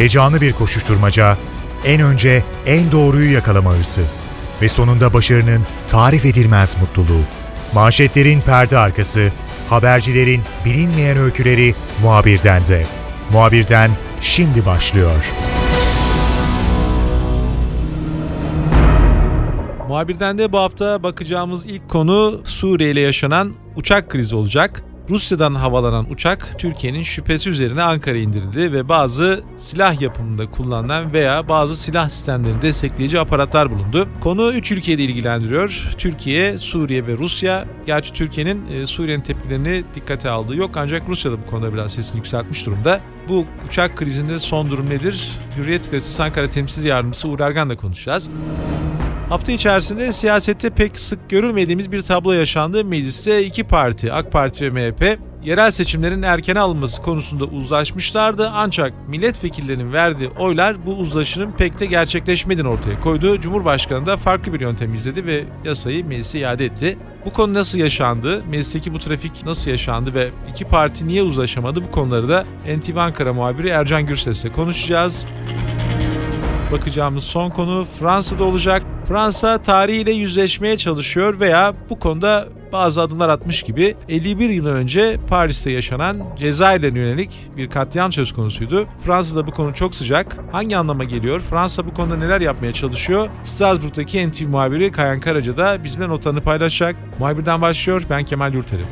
Heyecanlı bir koşuşturmaca, en önce en doğruyu yakalama hırsı ve sonunda başarının tarif edilmez mutluluğu. Manşetlerin perde arkası, habercilerin bilinmeyen öyküleri muhabirden de. Muhabirden şimdi başlıyor. Muhabirden de bu hafta bakacağımız ilk konu Suriye ile yaşanan uçak krizi olacak. Rusya'dan havalanan uçak Türkiye'nin şüphesi üzerine Ankara'ya indirildi ve bazı silah yapımında kullanılan veya bazı silah sistemlerini destekleyici aparatlar bulundu. Konu 3 ülkeyi de ilgilendiriyor. Türkiye, Suriye ve Rusya. Gerçi Türkiye'nin e, Suriye'nin tepkilerini dikkate aldığı yok ancak Rusya da bu konuda biraz sesini yükseltmiş durumda. Bu uçak krizinde son durum nedir? Hürriyet Gazetesi Ankara Temsilci Yardımcısı Uğur Ergan'la konuşacağız. Hafta içerisinde siyasette pek sık görülmediğimiz bir tablo yaşandı. Mecliste iki parti, AK Parti ve MHP, yerel seçimlerin erken alınması konusunda uzlaşmışlardı. Ancak milletvekillerinin verdiği oylar bu uzlaşının pek de gerçekleşmediğini ortaya koydu. Cumhurbaşkanı da farklı bir yöntem izledi ve yasayı meclise iade etti. Bu konu nasıl yaşandı? Meclisteki bu trafik nasıl yaşandı ve iki parti niye uzlaşamadı? Bu konuları da NTV Ankara muhabiri Ercan Gürses'le konuşacağız. Bakacağımız son konu Fransa'da olacak. Fransa tarihiyle yüzleşmeye çalışıyor veya bu konuda bazı adımlar atmış gibi 51 yıl önce Paris'te yaşanan Cezayir'e yönelik bir katliam söz konusuydu. Fransa'da bu konu çok sıcak. Hangi anlama geliyor? Fransa bu konuda neler yapmaya çalışıyor? Strasbourg'daki NTV muhabiri Kayan Karaca da bizimle notlarını paylaşacak. Muhabirden başlıyor. Ben Kemal Yurteri.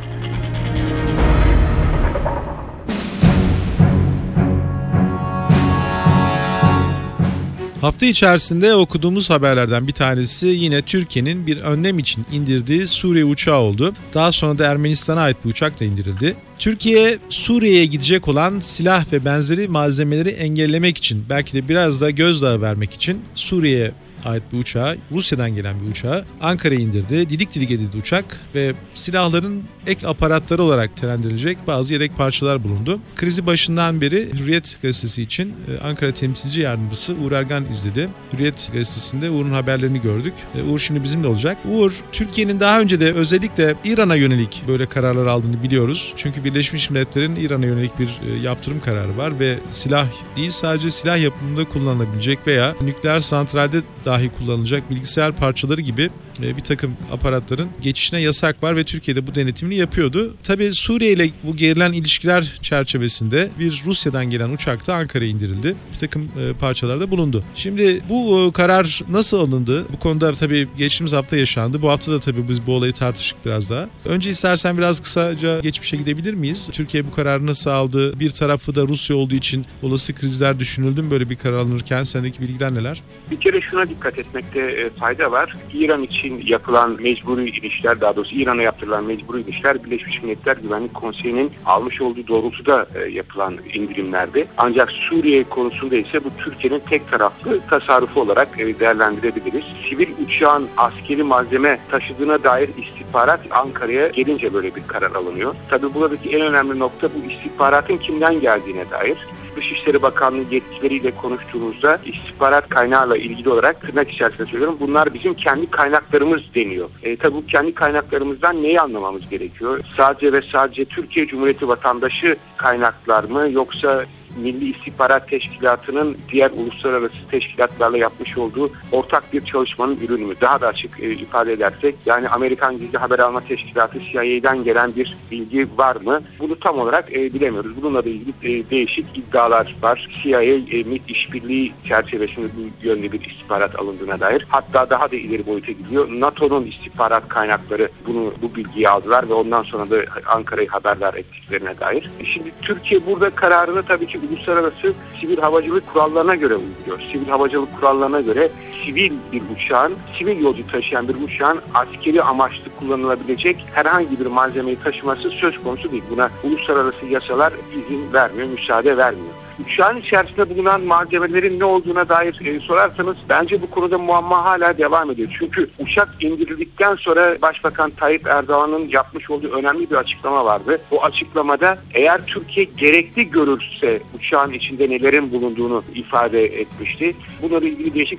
Hafta içerisinde okuduğumuz haberlerden bir tanesi yine Türkiye'nin bir önlem için indirdiği Suriye uçağı oldu. Daha sonra da Ermenistan'a ait bir uçak da indirildi. Türkiye Suriye'ye gidecek olan silah ve benzeri malzemeleri engellemek için belki de biraz da gözdağı vermek için Suriye'ye ait bir uçağı, Rusya'dan gelen bir uçağı Ankara'ya indirdi. Didik didik edildi uçak ve silahların ek aparatları olarak telendirilecek bazı yedek parçalar bulundu. Krizi başından beri Hürriyet gazetesi için e, Ankara temsilci yardımcısı Uğur Ergan izledi. Hürriyet gazetesinde Uğur'un haberlerini gördük. E, Uğur şimdi bizimle olacak. Uğur, Türkiye'nin daha önce de özellikle İran'a yönelik böyle kararlar aldığını biliyoruz. Çünkü Birleşmiş Milletler'in İran'a yönelik bir e, yaptırım kararı var ve silah değil sadece silah yapımında kullanılabilecek veya nükleer santralde dahi kullanılacak bilgisayar parçaları gibi bir takım aparatların geçişine yasak var ve Türkiye'de bu denetimini yapıyordu. Tabi Suriye ile bu gerilen ilişkiler çerçevesinde bir Rusya'dan gelen uçakta Ankara'ya indirildi. Bir takım parçalarda bulundu. Şimdi bu karar nasıl alındı? Bu konuda tabii geçtiğimiz hafta yaşandı. Bu hafta da tabii biz bu olayı tartıştık biraz daha. Önce istersen biraz kısaca geçmişe gidebilir miyiz? Türkiye bu kararı nasıl aldı? Bir tarafı da Rusya olduğu için olası krizler düşünüldü mü böyle bir karar alınırken? Sendeki bilgiler neler? Bir kere şuna dikkat etmekte fayda var. İran için yapılan mecburi ilişkiler, daha doğrusu İran'a yaptırılan mecburi ilişkiler Birleşmiş Milletler Güvenlik Konseyi'nin almış olduğu doğrultuda yapılan indirimlerdi. Ancak Suriye konusunda ise bu Türkiye'nin tek taraflı tasarrufu olarak değerlendirebiliriz. Sivil uçağın askeri malzeme taşıdığına dair istihbarat Ankara'ya gelince böyle bir karar alınıyor. Tabii buradaki en önemli nokta bu istihbaratın kimden geldiğine dair. Dışişleri Bakanlığı yetkilileriyle konuştuğumuzda istihbarat kaynağıyla ilgili olarak tırnak içerisinde söylüyorum. Bunlar bizim kendi kaynaklarımız deniyor. E, tabii bu kendi kaynaklarımızdan neyi anlamamız gerekiyor? Sadece ve sadece Türkiye Cumhuriyeti vatandaşı kaynaklar mı yoksa Milli İstihbarat Teşkilatı'nın diğer uluslararası teşkilatlarla yapmış olduğu ortak bir çalışmanın ürünü mü? Daha da açık e, ifade edersek yani Amerikan Gizli Haber Alma Teşkilatı CIA'den gelen bir bilgi var mı? Bunu tam olarak e, bilemiyoruz. Bununla da ilgili e, değişik iddialar var. CIA e, MİT işbirliği çerçevesinde bu yönde bir istihbarat alındığına dair. Hatta daha da ileri boyuta gidiyor. NATO'nun istihbarat kaynakları bunu bu bilgiyi aldılar ve ondan sonra da Ankara'yı haberdar ettiklerine dair. Şimdi Türkiye burada kararını tabii ki uluslararası sivil havacılık kurallarına göre uyguluyor. Sivil havacılık kurallarına göre sivil bir uçağın, sivil yolcu taşıyan bir uçağın askeri amaçlı kullanılabilecek herhangi bir malzemeyi taşıması söz konusu değil. Buna uluslararası yasalar izin vermiyor, müsaade vermiyor uçağın içerisinde bulunan malzemelerin ne olduğuna dair e, sorarsanız bence bu konuda muamma hala devam ediyor. Çünkü uçak indirildikten sonra Başbakan Tayyip Erdoğan'ın yapmış olduğu önemli bir açıklama vardı. Bu açıklamada eğer Türkiye gerekli görürse uçağın içinde nelerin bulunduğunu ifade etmişti. Bununla ilgili değişik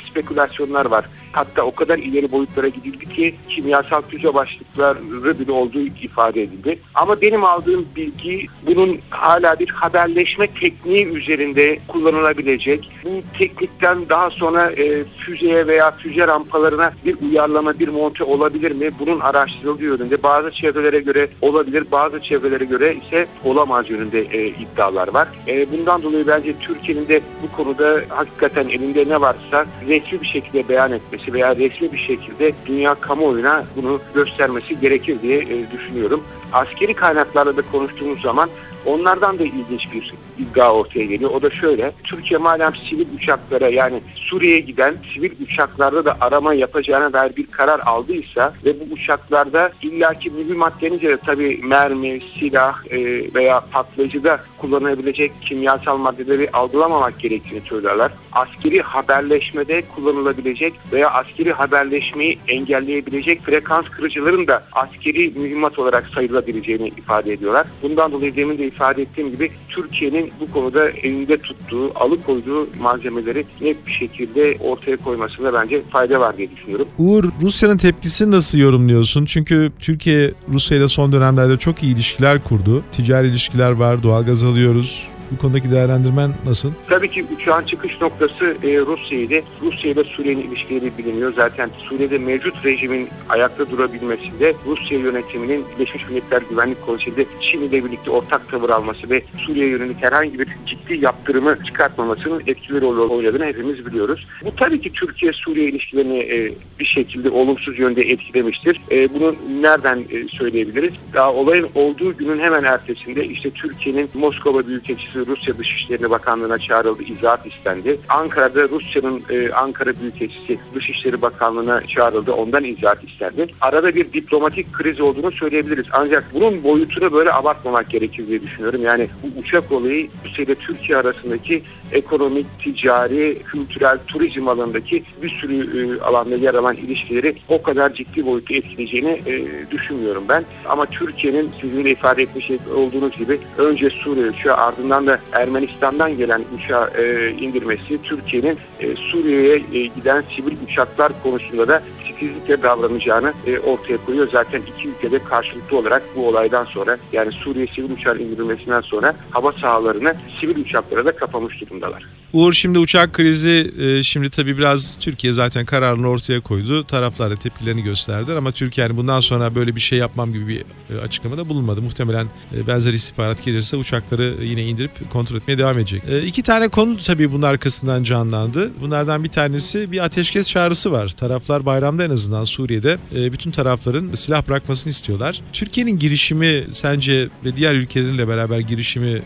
operasyonlar var. Hatta o kadar ileri boyutlara gidildi ki kimyasal füze başlıkları bile olduğu ifade edildi. Ama benim aldığım bilgi bunun hala bir haberleşme tekniği üzerinde kullanılabilecek. Bu teknikten daha sonra e, füzeye veya füze rampalarına bir uyarlama, bir monte olabilir mi? Bunun araştırıldığı yönünde bazı çevrelere göre olabilir, bazı çevrelere göre ise olamaz yönünde e, iddialar var. E, bundan dolayı bence Türkiye'nin de bu konuda hakikaten elinde ne varsa resmi bir şekilde beyan etmesi veya resmi bir şekilde dünya kamuoyuna bunu göstermesi gerekir diye e, düşünüyorum. Askeri kaynaklarla da konuştuğumuz zaman Onlardan da ilginç bir iddia ortaya geliyor. O da şöyle. Türkiye madem sivil uçaklara yani Suriye'ye giden sivil uçaklarda da arama yapacağına dair bir karar aldıysa ve bu uçaklarda illaki mühimmat denince de tabii mermi, silah e, veya patlayıcıda kullanabilecek kimyasal maddeleri algılamamak gerektiğini söylerler. Askeri haberleşmede kullanılabilecek veya askeri haberleşmeyi engelleyebilecek frekans kırıcıların da askeri mühimmat olarak sayılabileceğini ifade ediyorlar. Bundan dolayı demin de ettiğim gibi Türkiye'nin bu konuda elinde tuttuğu, alıkoyduğu malzemeleri net bir şekilde ortaya koymasında bence fayda var diye düşünüyorum. Uğur, Rusya'nın tepkisini nasıl yorumluyorsun? Çünkü Türkiye Rusya ile son dönemlerde çok iyi ilişkiler kurdu. Ticari ilişkiler var, doğalgaz alıyoruz. Bu konudaki değerlendirmen nasıl? Tabii ki uçağın çıkış noktası e, Rusya'ydı. Rusya ile Suriye'nin ilişkileri biliniyor. Zaten Suriye'de mevcut rejimin ayakta durabilmesinde Rusya yönetiminin Birleşmiş Milletler Güvenlik Konseyi'nde Çin ile birlikte ortak tavır alması ve Suriye'ye yönelik herhangi bir ciddi yaptırımı çıkartmamasının etkileri oynadığını hepimiz biliyoruz. Bu tabii ki Türkiye-Suriye ilişkilerini e, bir şekilde olumsuz yönde etkilemiştir. E, bunu nereden söyleyebiliriz? Daha olayın olduğu günün hemen ertesinde işte Türkiye'nin Moskova Büyükelçisi Rusya Dışişleri Bakanlığı'na çağrıldı, izahat istendi. Ankara'da Rusya'nın e, Ankara Büyükelçisi Dışişleri Bakanlığı'na çağrıldı, ondan izahat istendi. Arada bir diplomatik kriz olduğunu söyleyebiliriz. Ancak bunun boyutunu böyle abartmamak gerekir diye düşünüyorum. Yani bu uçak olayı Rusya ile Türkiye arasındaki ekonomik, ticari, kültürel, turizm alanındaki bir sürü e, alanda yer alan ilişkileri o kadar ciddi boyutta etkileyeceğini e, düşünmüyorum ben. Ama Türkiye'nin sizin de ifade etmiş olduğunuz gibi önce Suriye uçağı ardından da Ermenistan'dan gelen uçağı e, indirmesi Türkiye'nin e, Suriye'ye e, giden sivil uçaklar konusunda da titizlikle davranacağını e, ortaya koyuyor. Zaten iki ülkede karşılıklı olarak bu olaydan sonra yani Suriye sivil uçağın indirilmesinden sonra hava sahalarını sivil uçaklara da kapamış durumdalar. Uğur şimdi uçak krizi e, şimdi tabii biraz Türkiye zaten kararını ortaya koydu. Taraflar da tepkilerini gösterdi ama Türkiye yani bundan sonra böyle bir şey yapmam gibi bir e, açıklamada bulunmadı. Muhtemelen e, benzer istihbarat gelirse uçakları yine indirip kontrol etmeye devam edecek. İki tane konu tabii bunun arkasından canlandı. Bunlardan bir tanesi bir ateşkes çağrısı var. Taraflar bayramda en azından Suriye'de bütün tarafların silah bırakmasını istiyorlar. Türkiye'nin girişimi sence ve diğer ülkelerinle beraber girişimi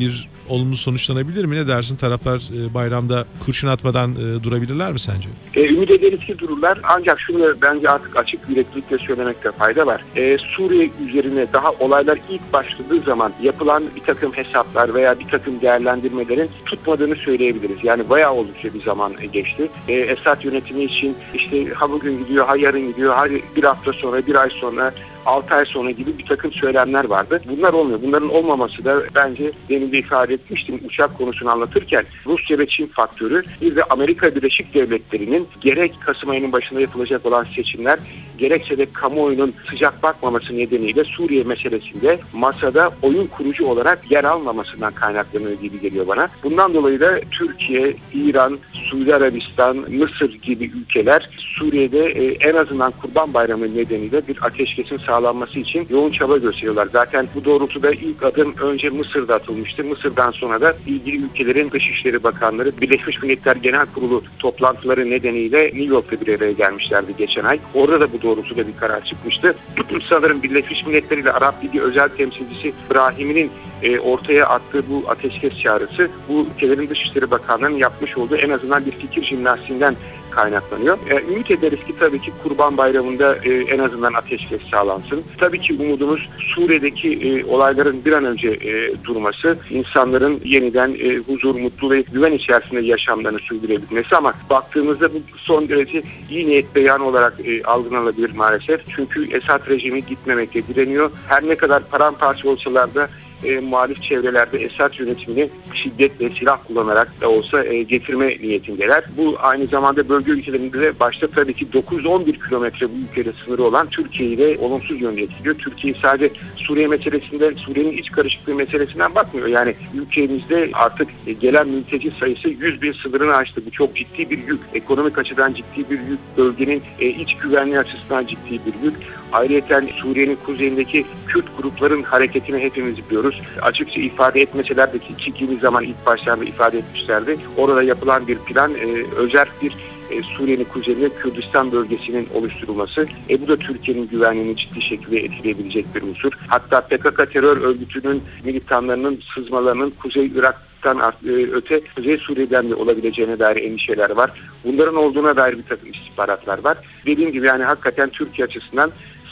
bir olumlu sonuçlanabilir mi? Ne dersin? Taraflar e, bayramda kurşun atmadan e, durabilirler mi sence? E, ümit ederiz ki dururlar. Ancak şunu bence artık açık yüreklilikle söylemekte fayda var. E, Suriye üzerine daha olaylar ilk başladığı zaman yapılan bir takım hesaplar veya bir takım değerlendirmelerin tutmadığını söyleyebiliriz. Yani bayağı oldukça bir zaman geçti. E, Esad yönetimi için işte ha bugün gidiyor, ha yarın gidiyor, ha bir hafta sonra, bir ay sonra 6 ay sonra gibi bir takım söylemler vardı. Bunlar olmuyor. Bunların olmaması da bence demin de ifade etmiştim uçak konusunu anlatırken Rusya ve Çin faktörü bir de Amerika Birleşik Devletleri'nin gerek Kasım ayının başında yapılacak olan seçimler gerekse de kamuoyunun sıcak bakmaması nedeniyle Suriye meselesinde masada oyun kurucu olarak yer almamasından kaynaklanıyor gibi geliyor bana. Bundan dolayı da Türkiye, İran, Suudi Arabistan, Mısır gibi ülkeler Suriye'de e, en azından Kurban Bayramı nedeniyle bir ateşkesin sağlanması için yoğun çaba gösteriyorlar. Zaten bu doğrultuda ilk adım önce Mısır'da atılmıştı. Mısır'dan sonra da ilgili ülkelerin Dışişleri Bakanları Birleşmiş Milletler Genel Kurulu toplantıları nedeniyle New York'ta bir araya gelmişlerdi geçen ay. Orada da bu doğrultuda bir karar çıkmıştı. Sanırım Birleşmiş Milletler ile Arap Ligi özel temsilcisi Brahimi'nin e, ortaya attığı bu ateşkes çağrısı bu ülkelerin Dışişleri Bakanlığı'nın yapmış olduğu en azından bir fikir jimnastiğinden kaynaklanıyor. E, ümit ederiz ki tabii ki Kurban Bayramı'nda e, en azından ateşkes sağlansın. Tabii ki umudumuz Suriye'deki e, olayların bir an önce e, durması, insanların yeniden e, huzur, mutlu ve güven içerisinde yaşamlarını sürdürebilmesi ama baktığımızda bu son derece iyi niyet beyanı olarak e, algılanabilir maalesef. Çünkü Esad rejimi gitmemekte direniyor. Her ne kadar paramparça olsalar da e, muhalif çevrelerde Esad yönetimini şiddet ve silah kullanarak da olsa e, getirme niyetindeler. Bu aynı zamanda bölge ülkelerinde de başta tabii ki 911 kilometre bu ülkede sınırı olan Türkiye'yi de olumsuz yönde etkiliyor. Türkiye sadece Suriye meselesinde, Suriye'nin iç karışıklığı meselesinden bakmıyor. Yani ülkemizde artık e, gelen mülteci sayısı 100 bin sınırını aştı. Bu çok ciddi bir yük. Ekonomik açıdan ciddi bir yük. Bölgenin e, iç güvenliği açısından ciddi bir yük. Ayrıca Suriye'nin kuzeyindeki Kürt grupların hareketini hepimiz biliyoruz. Açıkça ifade etmeseler de ki çekildiği zaman ilk başlarda ifade etmişlerdi. Orada yapılan bir plan e, özel bir e, Suriye'nin kuzeyinde Kürdistan bölgesinin oluşturulması. E, bu da Türkiye'nin güvenliğini ciddi şekilde etkileyebilecek bir unsur. Hatta PKK terör örgütünün militanlarının sızmalarının Kuzey art- e, öte Kuzey Suriye'den de olabileceğine dair endişeler var. Bunların olduğuna dair bir takım istihbaratlar var. Dediğim gibi yani hakikaten Türkiye açısından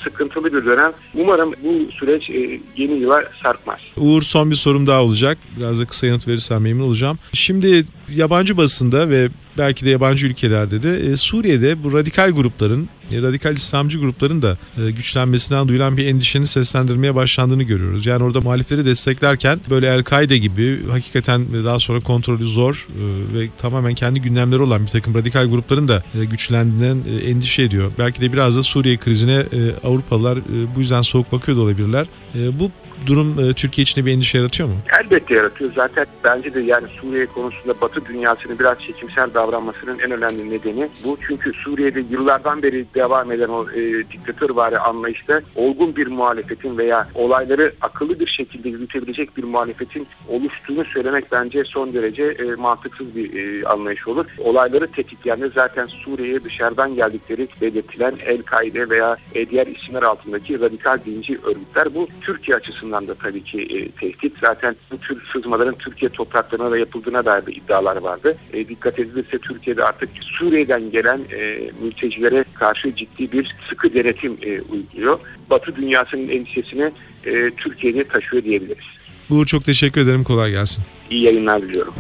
sıkıntılı bir dönem. Umarım bu süreç e, yeni yıla sarkmaz. Uğur son bir sorum daha olacak. Biraz da kısa yanıt verirsen memnun olacağım. Şimdi yabancı basında ve belki de yabancı ülkelerde de e, Suriye'de bu radikal grupların, e, radikal İslamcı grupların da e, güçlenmesinden duyulan bir endişenin seslendirmeye başlandığını görüyoruz. Yani orada muhalifleri desteklerken böyle El-Kaide gibi hakikaten daha sonra kontrolü zor ve tamamen kendi gündemleri olan bir takım radikal grupların da güçlendiğinden endişe ediyor. Belki de biraz da Suriye krizine Avrupalılar bu yüzden soğuk bakıyor da olabilirler. Bu durum e, Türkiye için de bir endişe yaratıyor mu? Elbette yaratıyor. Zaten bence de yani Suriye konusunda Batı dünyasının biraz çekimsel davranmasının en önemli nedeni bu. Çünkü Suriye'de yıllardan beri devam eden o e, diktatörvari anlayışta olgun bir muhalefetin veya olayları akıllı bir şekilde yürütebilecek bir muhalefetin oluştuğunu söylemek bence son derece e, mantıksız bir e, anlayış olur. Olayları tetikleyen de zaten Suriye'ye dışarıdan geldikleri belirtilen El-Kaide veya diğer isimler altındaki radikal dinci örgütler. Bu Türkiye açısından da tabii ki e, tehdit. Zaten bu tür sızmaların Türkiye topraklarına da yapıldığına dair de iddialar vardı. E, dikkat edilirse Türkiye'de artık Suriye'den gelen e, mültecilere karşı ciddi bir sıkı denetim e, uyguluyor. Batı dünyasının endişesini e, Türkiye'de taşıyor diyebiliriz. Uğur çok teşekkür ederim. Kolay gelsin. İyi yayınlar diliyorum.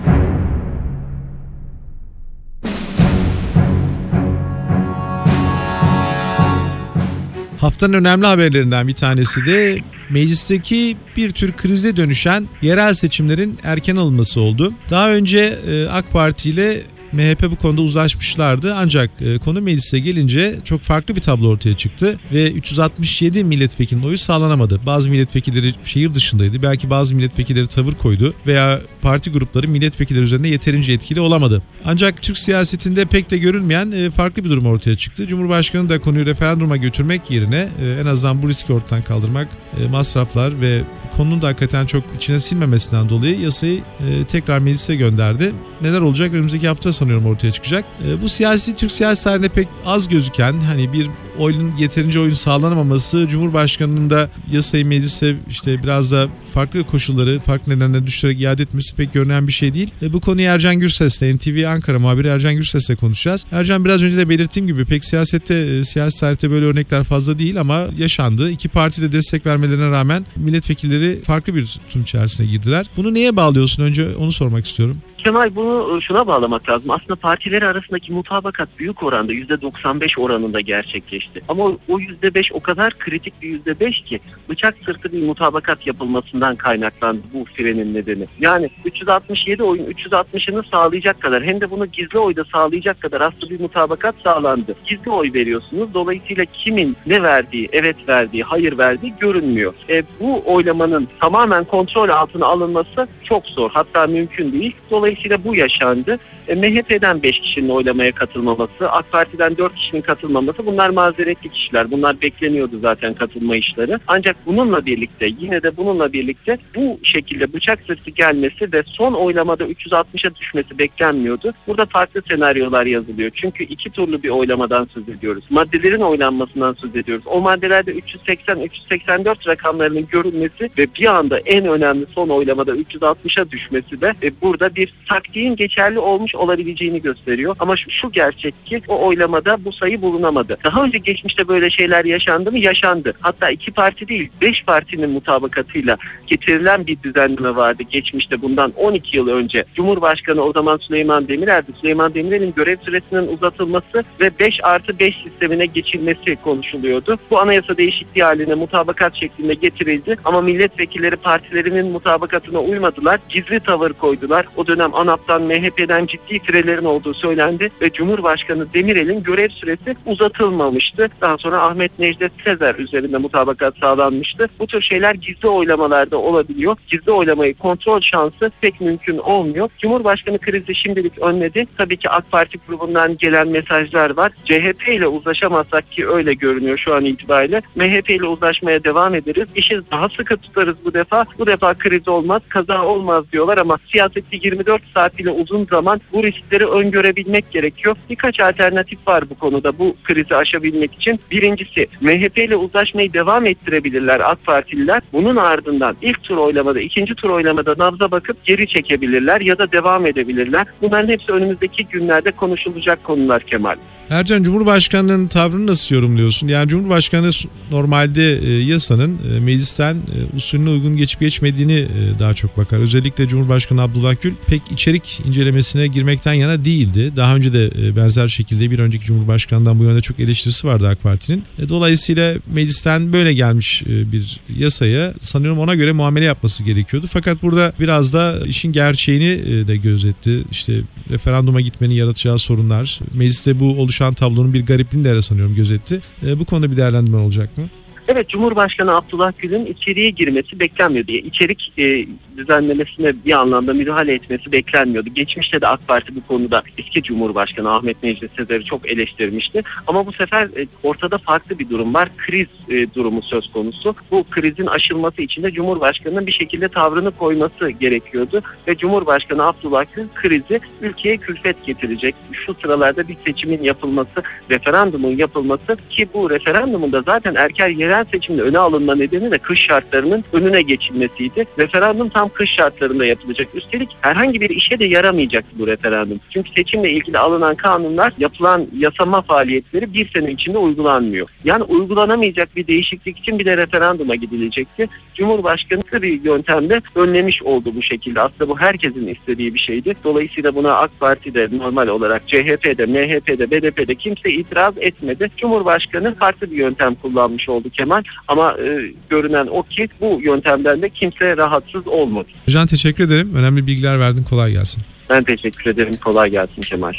Haftanın önemli haberlerinden bir tanesi de meclisteki bir tür krize dönüşen yerel seçimlerin erken alınması oldu. Daha önce e, AK Parti ile MHP bu konuda uzlaşmışlardı ancak e, konu meclise gelince çok farklı bir tablo ortaya çıktı ve 367 milletvekilinin oyu sağlanamadı. Bazı milletvekilleri şehir dışındaydı. Belki bazı milletvekilleri tavır koydu veya parti grupları milletvekilleri üzerinde yeterince etkili olamadı. Ancak Türk siyasetinde pek de görülmeyen e, farklı bir durum ortaya çıktı. Cumhurbaşkanı da konuyu referanduma götürmek yerine e, en azından bu riski ortadan kaldırmak, masraflar ve konunun da hakikaten çok içine sinmemesinden dolayı yasayı tekrar meclise gönderdi. Neler olacak önümüzdeki hafta sanıyorum ortaya çıkacak. E, bu siyasi Türk siyasi tarihinde pek az gözüken hani bir oyunun yeterince oyun sağlanamaması Cumhurbaşkanının da yasayı meclise işte biraz da farklı koşulları farklı nedenler düşürerek iade etmesi pek görünen bir şey değil. E, bu konuyu Ercan Gürses'le NTV Ankara muhabiri Ercan Gürses'le konuşacağız. Ercan biraz önce de belirttiğim gibi pek siyasette e, siyasi tarihte böyle örnekler fazla değil ama yaşandı. İki parti de destek vermelerine rağmen milletvekilleri farklı bir tutum içerisine girdiler. Bunu neye bağlıyorsun? Önce onu sormak istiyorum. Kemal bunu şuna bağlamak lazım. Aslında partileri arasındaki mutabakat büyük oranda %95 oranında gerçekleşti. Ama o %5 o kadar kritik bir %5 ki bıçak sırtı bir mutabakat yapılmasından kaynaklandı bu frenin nedeni. Yani 367 oyun 360'ını sağlayacak kadar hem de bunu gizli oyda sağlayacak kadar aslında bir mutabakat sağlandı. Gizli oy veriyorsunuz. Dolayısıyla kimin ne verdiği, evet verdiği, hayır verdiği görünmüyor. E, bu oylamanın tamamen kontrol altına alınması çok zor. Hatta mümkün değil. Dolayısıyla bu yaşandı. E, MHP'den 5 kişinin oylamaya katılmaması, AK Parti'den 4 kişinin katılmaması bunlar mazeretli kişiler. Bunlar bekleniyordu zaten katılma işleri. Ancak bununla birlikte yine de bununla birlikte bu şekilde bıçak sırtı gelmesi ve son oylamada 360'a düşmesi beklenmiyordu. Burada farklı senaryolar yazılıyor. Çünkü iki turlu bir oylamadan söz ediyoruz. Maddelerin oylanmasından söz ediyoruz. O maddelerde 380-384 rakamlarının görülmesi ve bir anda en önemli son oylamada 360'a düşmesi de e, burada bir taktiğin geçerli olmuş olabileceğini gösteriyor. Ama şu, şu gerçek ki o oylamada bu sayı bulunamadı. Daha önce geçmişte böyle şeyler yaşandı mı? Yaşandı. Hatta iki parti değil, beş partinin mutabakatıyla getirilen bir düzenleme vardı geçmişte bundan 12 yıl önce. Cumhurbaşkanı o zaman Süleyman Demirel'di. Süleyman Demirel'in görev süresinin uzatılması ve 5 artı 5 sistemine geçilmesi konuşuluyordu. Bu anayasa değişikliği haline mutabakat şeklinde getirildi ama milletvekilleri partilerinin mutabakatına uymadılar. Gizli tavır koydular. O dönem ANAP'tan, MHP'den ciddi firelerin olduğu söylendi ve Cumhurbaşkanı Demirel'in görev süresi uzatılmamıştı. Daha sonra Ahmet Necdet Sezer üzerinde mutabakat sağlanmıştı. Bu tür şeyler gizli oylamalarda olabiliyor. Gizli oylamayı kontrol şansı pek mümkün olmuyor. Cumhurbaşkanı krizi şimdilik önledi. Tabii ki AK Parti grubundan gelen mesajlar var. CHP ile uzlaşamazsak ki öyle görünüyor şu an itibariyle. MHP ile uzlaşmaya devam ederiz. İşi daha sıkı tutarız bu defa. Bu defa kriz olmaz, kaza olmaz diyorlar ama siyaseti 24 saat ile uzun zaman bu riskleri öngörebilmek gerekiyor. Birkaç alternatif var bu konuda bu krizi aşabilmek için. Birincisi MHP ile uzlaşmayı devam ettirebilirler AK Partililer. Bunun ardından ilk tur oylamada, ikinci tur oylamada nabza bakıp geri çekebilirler ya da devam edebilirler. Bunların hepsi önümüzdeki günlerde konuşulacak konular Kemal. Ercan Cumhurbaşkanı'nın tavrını nasıl yorumluyorsun? Yani Cumhurbaşkanı normalde e, yasanın e, meclisten e, usulüne uygun geçip geçmediğini daha çok bakar. Özellikle Cumhurbaşkanı Abdullah Gül pek içerik incelemesine girmekten yana değildi. Daha önce de benzer şekilde bir önceki Cumhurbaşkanı'ndan bu yönde çok eleştirisi vardı AK Parti'nin. Dolayısıyla meclisten böyle gelmiş bir yasaya sanıyorum ona göre muamele yapması gerekiyordu. Fakat burada biraz da işin gerçeğini de gözetti. İşte referanduma gitmenin yaratacağı sorunlar, mecliste bu oluşan tablonun bir garipliğini de sanıyorum gözetti. E, bu konuda bir değerlendirme olacak mı? Evet Cumhurbaşkanı Abdullah Gül'ün içeriye girmesi beklenmiyordu. Yani içerik e, düzenlemesine bir anlamda müdahale etmesi beklenmiyordu. Geçmişte de AK Parti bu konuda eski Cumhurbaşkanı Ahmet Necdet Sezer'i çok eleştirmişti. Ama bu sefer e, ortada farklı bir durum var. Kriz e, durumu söz konusu. Bu krizin aşılması için de Cumhurbaşkanı'nın bir şekilde tavrını koyması gerekiyordu. Ve Cumhurbaşkanı Abdullah Gül krizi ülkeye külfet getirecek. Şu sıralarda bir seçimin yapılması, referandumun yapılması ki bu referandumun da zaten erken yerel seçimde öne alınma nedeni de kış şartlarının önüne geçilmesiydi. Referandum tam kış şartlarında yapılacak. Üstelik herhangi bir işe de yaramayacak bu referandum. Çünkü seçimle ilgili alınan kanunlar, yapılan yasama faaliyetleri bir sene içinde uygulanmıyor. Yani uygulanamayacak bir değişiklik için bir de referanduma gidilecekti. Cumhurbaşkanı bir yöntemde önlemiş oldu bu şekilde. Aslında bu herkesin istediği bir şeydi. Dolayısıyla buna AK Parti'de normal olarak CHP'de, MHP'de, BDP'de kimse itiraz etmedi. Cumhurbaşkanı farklı bir yöntem kullanmış oldu Kemal. Ama e, görünen o ki bu yöntemden de kimse rahatsız olmadı. Can teşekkür ederim. Önemli bilgiler verdin. Kolay gelsin. Ben teşekkür ederim. Kolay gelsin Kemal.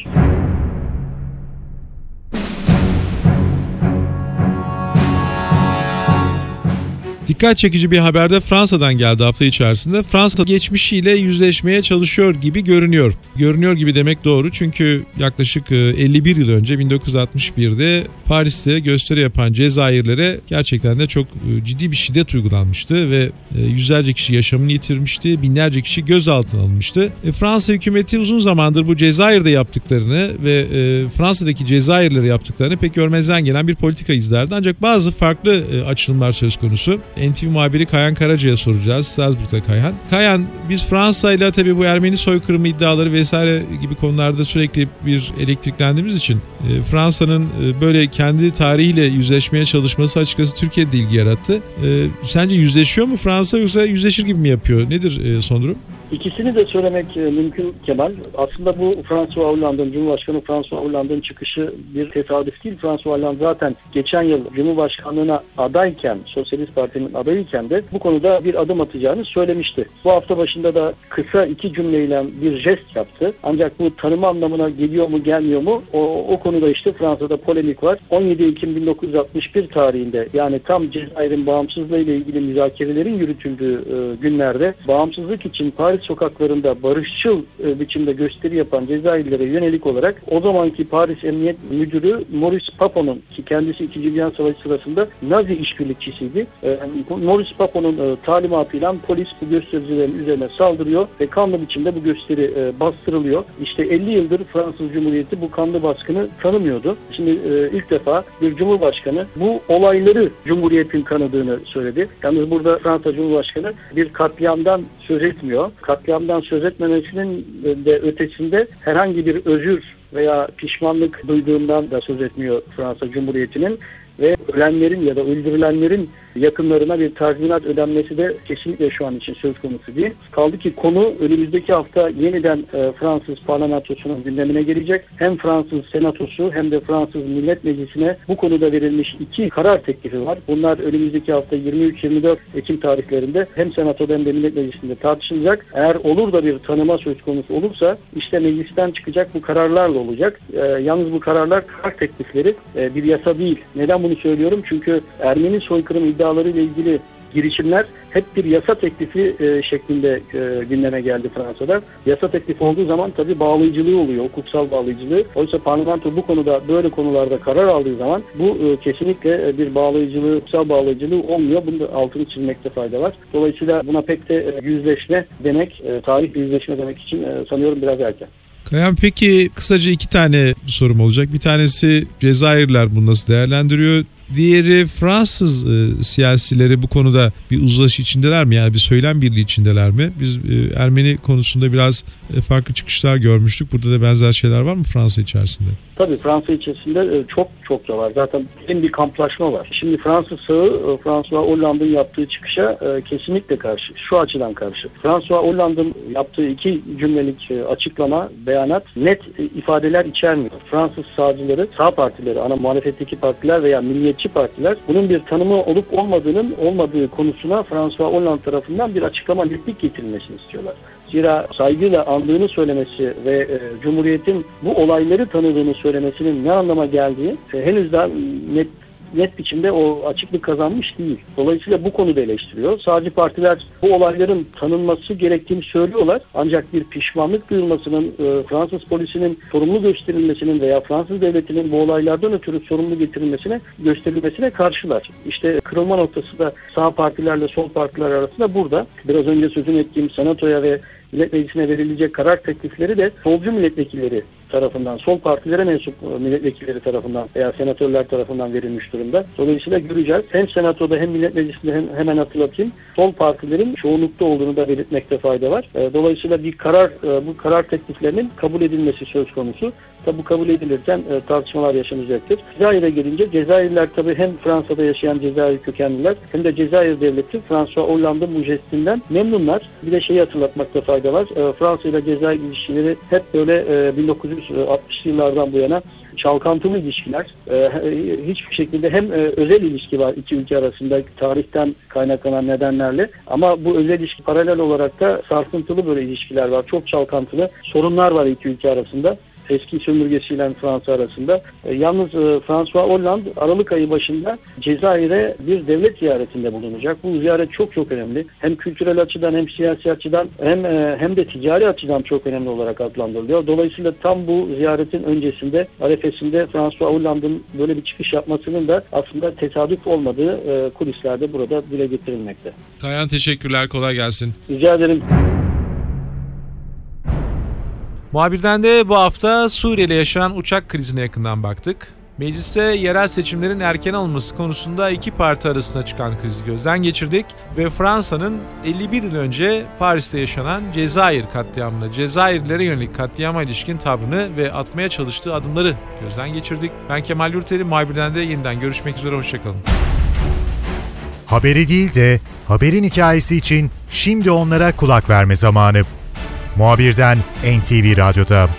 Dikkat çekici bir haberde Fransa'dan geldi hafta içerisinde. Fransa geçmişiyle yüzleşmeye çalışıyor gibi görünüyor. Görünüyor gibi demek doğru çünkü yaklaşık 51 yıl önce 1961'de Paris'te gösteri yapan Cezayirlere gerçekten de çok ciddi bir şiddet uygulanmıştı ve yüzlerce kişi yaşamını yitirmişti, binlerce kişi gözaltına alınmıştı. E, Fransa hükümeti uzun zamandır bu Cezayir'de yaptıklarını ve e, Fransa'daki Cezayirlere yaptıklarını pek görmezden gelen bir politika izlerdi. Ancak bazı farklı e, açılımlar söz konusu. NTV muhabiri Kayan Karaca'ya soracağız. Strasbourg'da Kayan. Kayan biz Fransa ile tabii bu Ermeni soykırımı iddiaları vesaire gibi konularda sürekli bir elektriklendiğimiz için e, Fransa'nın e, böyle kendi tarihiyle yüzleşmeye çalışması açıkçası Türkiye'de ilgi yarattı. E, sence yüzleşiyor mu Fransa yoksa yüzleşir gibi mi yapıyor? Nedir son durum? İkisini de söylemek e, mümkün Kemal. Aslında bu François Hollande'ın, Cumhurbaşkanı François Hollande'ın çıkışı bir tesadüf değil. François Hollande zaten geçen yıl Cumhurbaşkanlığına adayken, Sosyalist Parti'nin adayıyken de bu konuda bir adım atacağını söylemişti. Bu hafta başında da kısa iki cümleyle bir jest yaptı. Ancak bu tanıma anlamına geliyor mu gelmiyor mu o, o konuda işte Fransa'da polemik var. 17 Ekim 1961 tarihinde yani tam Cezayir'in bağımsızlığı ile ilgili müzakerelerin yürütüldüğü e, günlerde bağımsızlık için Paris sokaklarında barışçıl e, biçimde gösteri yapan Cezayirlilere yönelik olarak o zamanki Paris Emniyet Müdürü Maurice Papon'un ki kendisi 2. Dünya Savaşı sırasında Nazi işbirlikçisiydi. E, Maurice Papon'un e, talimatıyla polis bu göstericilerin üzerine saldırıyor ve kanlı biçimde bu gösteri e, bastırılıyor. İşte 50 yıldır Fransız Cumhuriyeti bu kanlı baskını tanımıyordu. Şimdi e, ilk defa bir Cumhurbaşkanı bu olayları Cumhuriyet'in tanıdığını söyledi. Yalnız burada Fransa Cumhurbaşkanı bir katliamdan söz etmiyor. Katliamdan söz etmemesinin de ötesinde herhangi bir özür veya pişmanlık duyduğundan da söz etmiyor Fransa Cumhuriyeti'nin ve ölenlerin ya da öldürülenlerin yakınlarına bir tazminat ödenmesi de kesinlikle şu an için söz konusu değil. Kaldı ki konu önümüzdeki hafta yeniden e, Fransız parlamentosunun gündemine gelecek. Hem Fransız senatosu hem de Fransız Millet Meclisi'ne bu konuda verilmiş iki karar teklifi var. Bunlar önümüzdeki hafta 23-24 Ekim tarihlerinde hem senatoda hem de Millet Meclisi'nde tartışılacak. Eğer olur da bir tanıma söz konusu olursa işte meclisten çıkacak bu kararlarla olacak. E, yalnız bu kararlar karar teklifleri e, bir yasa değil. Neden bunu söylüyorum? Çünkü Ermeni soykırım iddiaları ile ilgili girişimler hep bir yasa teklifi e, şeklinde e, gündeme geldi Fransa'da. Yasa teklifi olduğu zaman tabii bağlayıcılığı oluyor, hukuksal bağlayıcılığı. Oysa parlamento bu konuda böyle konularda karar aldığı zaman bu e, kesinlikle e, bir bağlayıcılığı, hukuksal bağlayıcılığı olmuyor. Bunu da altını çizmekte fayda var. Dolayısıyla buna pek de e, yüzleşme demek, e, tarih yüzleşme demek için e, sanıyorum biraz erken. Kayan peki kısaca iki tane sorum olacak. Bir tanesi Cezayirler bunu nasıl değerlendiriyor? Diğeri Fransız e, siyasileri bu konuda bir uzlaşı içindeler mi? Yani bir söylem birliği içindeler mi? Biz e, Ermeni konusunda biraz e, farklı çıkışlar görmüştük. Burada da benzer şeyler var mı Fransa içerisinde? Tabii Fransa içerisinde e, çok çok da var. Zaten en bir kamplaşma var. Şimdi Fransız sağı e, François Hollande'ın yaptığı çıkışa e, kesinlikle karşı. Şu açıdan karşı. François Hollande'ın yaptığı iki cümlelik açıklama, beyanat net ifadeler içermiyor. Fransız sağcıları, sağ partileri, ana muhalefetteki partiler veya milliyetçi partiler bunun bir tanımı olup olmadığının olmadığı konusuna François Hollande tarafından bir açıklama netlik getirilmesini istiyorlar. Zira saygıyla andığını söylemesi ve e, Cumhuriyet'in bu olayları tanıdığını söylemesinin ne anlama geldiği e, henüz daha net net biçimde o açıklık kazanmış değil. Dolayısıyla bu konuda eleştiriyor. Sağcı partiler bu olayların tanınması gerektiğini söylüyorlar. Ancak bir pişmanlık duyulmasının, e, Fransız polisinin sorumlu gösterilmesinin veya Fransız devletinin bu olaylardan ötürü sorumlu getirilmesine, gösterilmesine karşılar. İşte kırılma noktası da sağ partilerle sol partiler arasında burada. Biraz önce sözünü ettiğim senatoya ve Millet Meclisi'ne verilecek karar teklifleri de solcu milletvekilleri tarafından, sol partilere mensup e, milletvekilleri tarafından veya senatörler tarafından verilmiş durumda. Dolayısıyla göreceğiz. Hem senatoda hem millet meclisinde hem, hemen hatırlatayım sol partilerin çoğunlukta olduğunu da belirtmekte fayda var. E, Dolayısıyla bir karar, e, bu karar tekliflerinin kabul edilmesi söz konusu. Tabi bu kabul edilirken tartışmalar yaşanacaktır. Cezayir'e gelince Cezayirler tabi hem Fransa'da yaşayan Cezayir kökenliler hem de Cezayir devleti François Hollande'ın bu jestinden memnunlar. Bir de şeyi hatırlatmakta fayda var. E, Fransa ile Cezayir ilişkileri hep böyle e, 1960'lı yıllardan bu yana çalkantılı ilişkiler. E, hiçbir şekilde hem e, özel ilişki var iki ülke arasında tarihten kaynaklanan nedenlerle ama bu özel ilişki paralel olarak da sarsıntılı böyle ilişkiler var. Çok çalkantılı sorunlar var iki ülke arasında eski sömürgesiyle Fransa arasında. E, yalnız e, François Hollande Aralık ayı başında Cezayir'e bir devlet ziyaretinde bulunacak. Bu ziyaret çok çok önemli. Hem kültürel açıdan hem siyasi açıdan hem e, hem de ticari açıdan çok önemli olarak adlandırılıyor. Dolayısıyla tam bu ziyaretin öncesinde arefesinde François Hollande'ın böyle bir çıkış yapmasının da aslında tesadüf olmadığı e, kulislerde burada dile getirilmekte. Kayan teşekkürler. Kolay gelsin. Rica ederim. Muhabirden de bu hafta Suriye'de yaşanan uçak krizine yakından baktık. Mecliste yerel seçimlerin erken alınması konusunda iki parti arasında çıkan krizi gözden geçirdik ve Fransa'nın 51 yıl önce Paris'te yaşanan Cezayir katliamına, Cezayirlilere yönelik katliama ilişkin tavrını ve atmaya çalıştığı adımları gözden geçirdik. Ben Kemal Yurteri, muhabirden de yeniden görüşmek üzere, hoşçakalın. Haberi değil de haberin hikayesi için şimdi onlara kulak verme zamanı. Muhabirden NTV Radyo'da.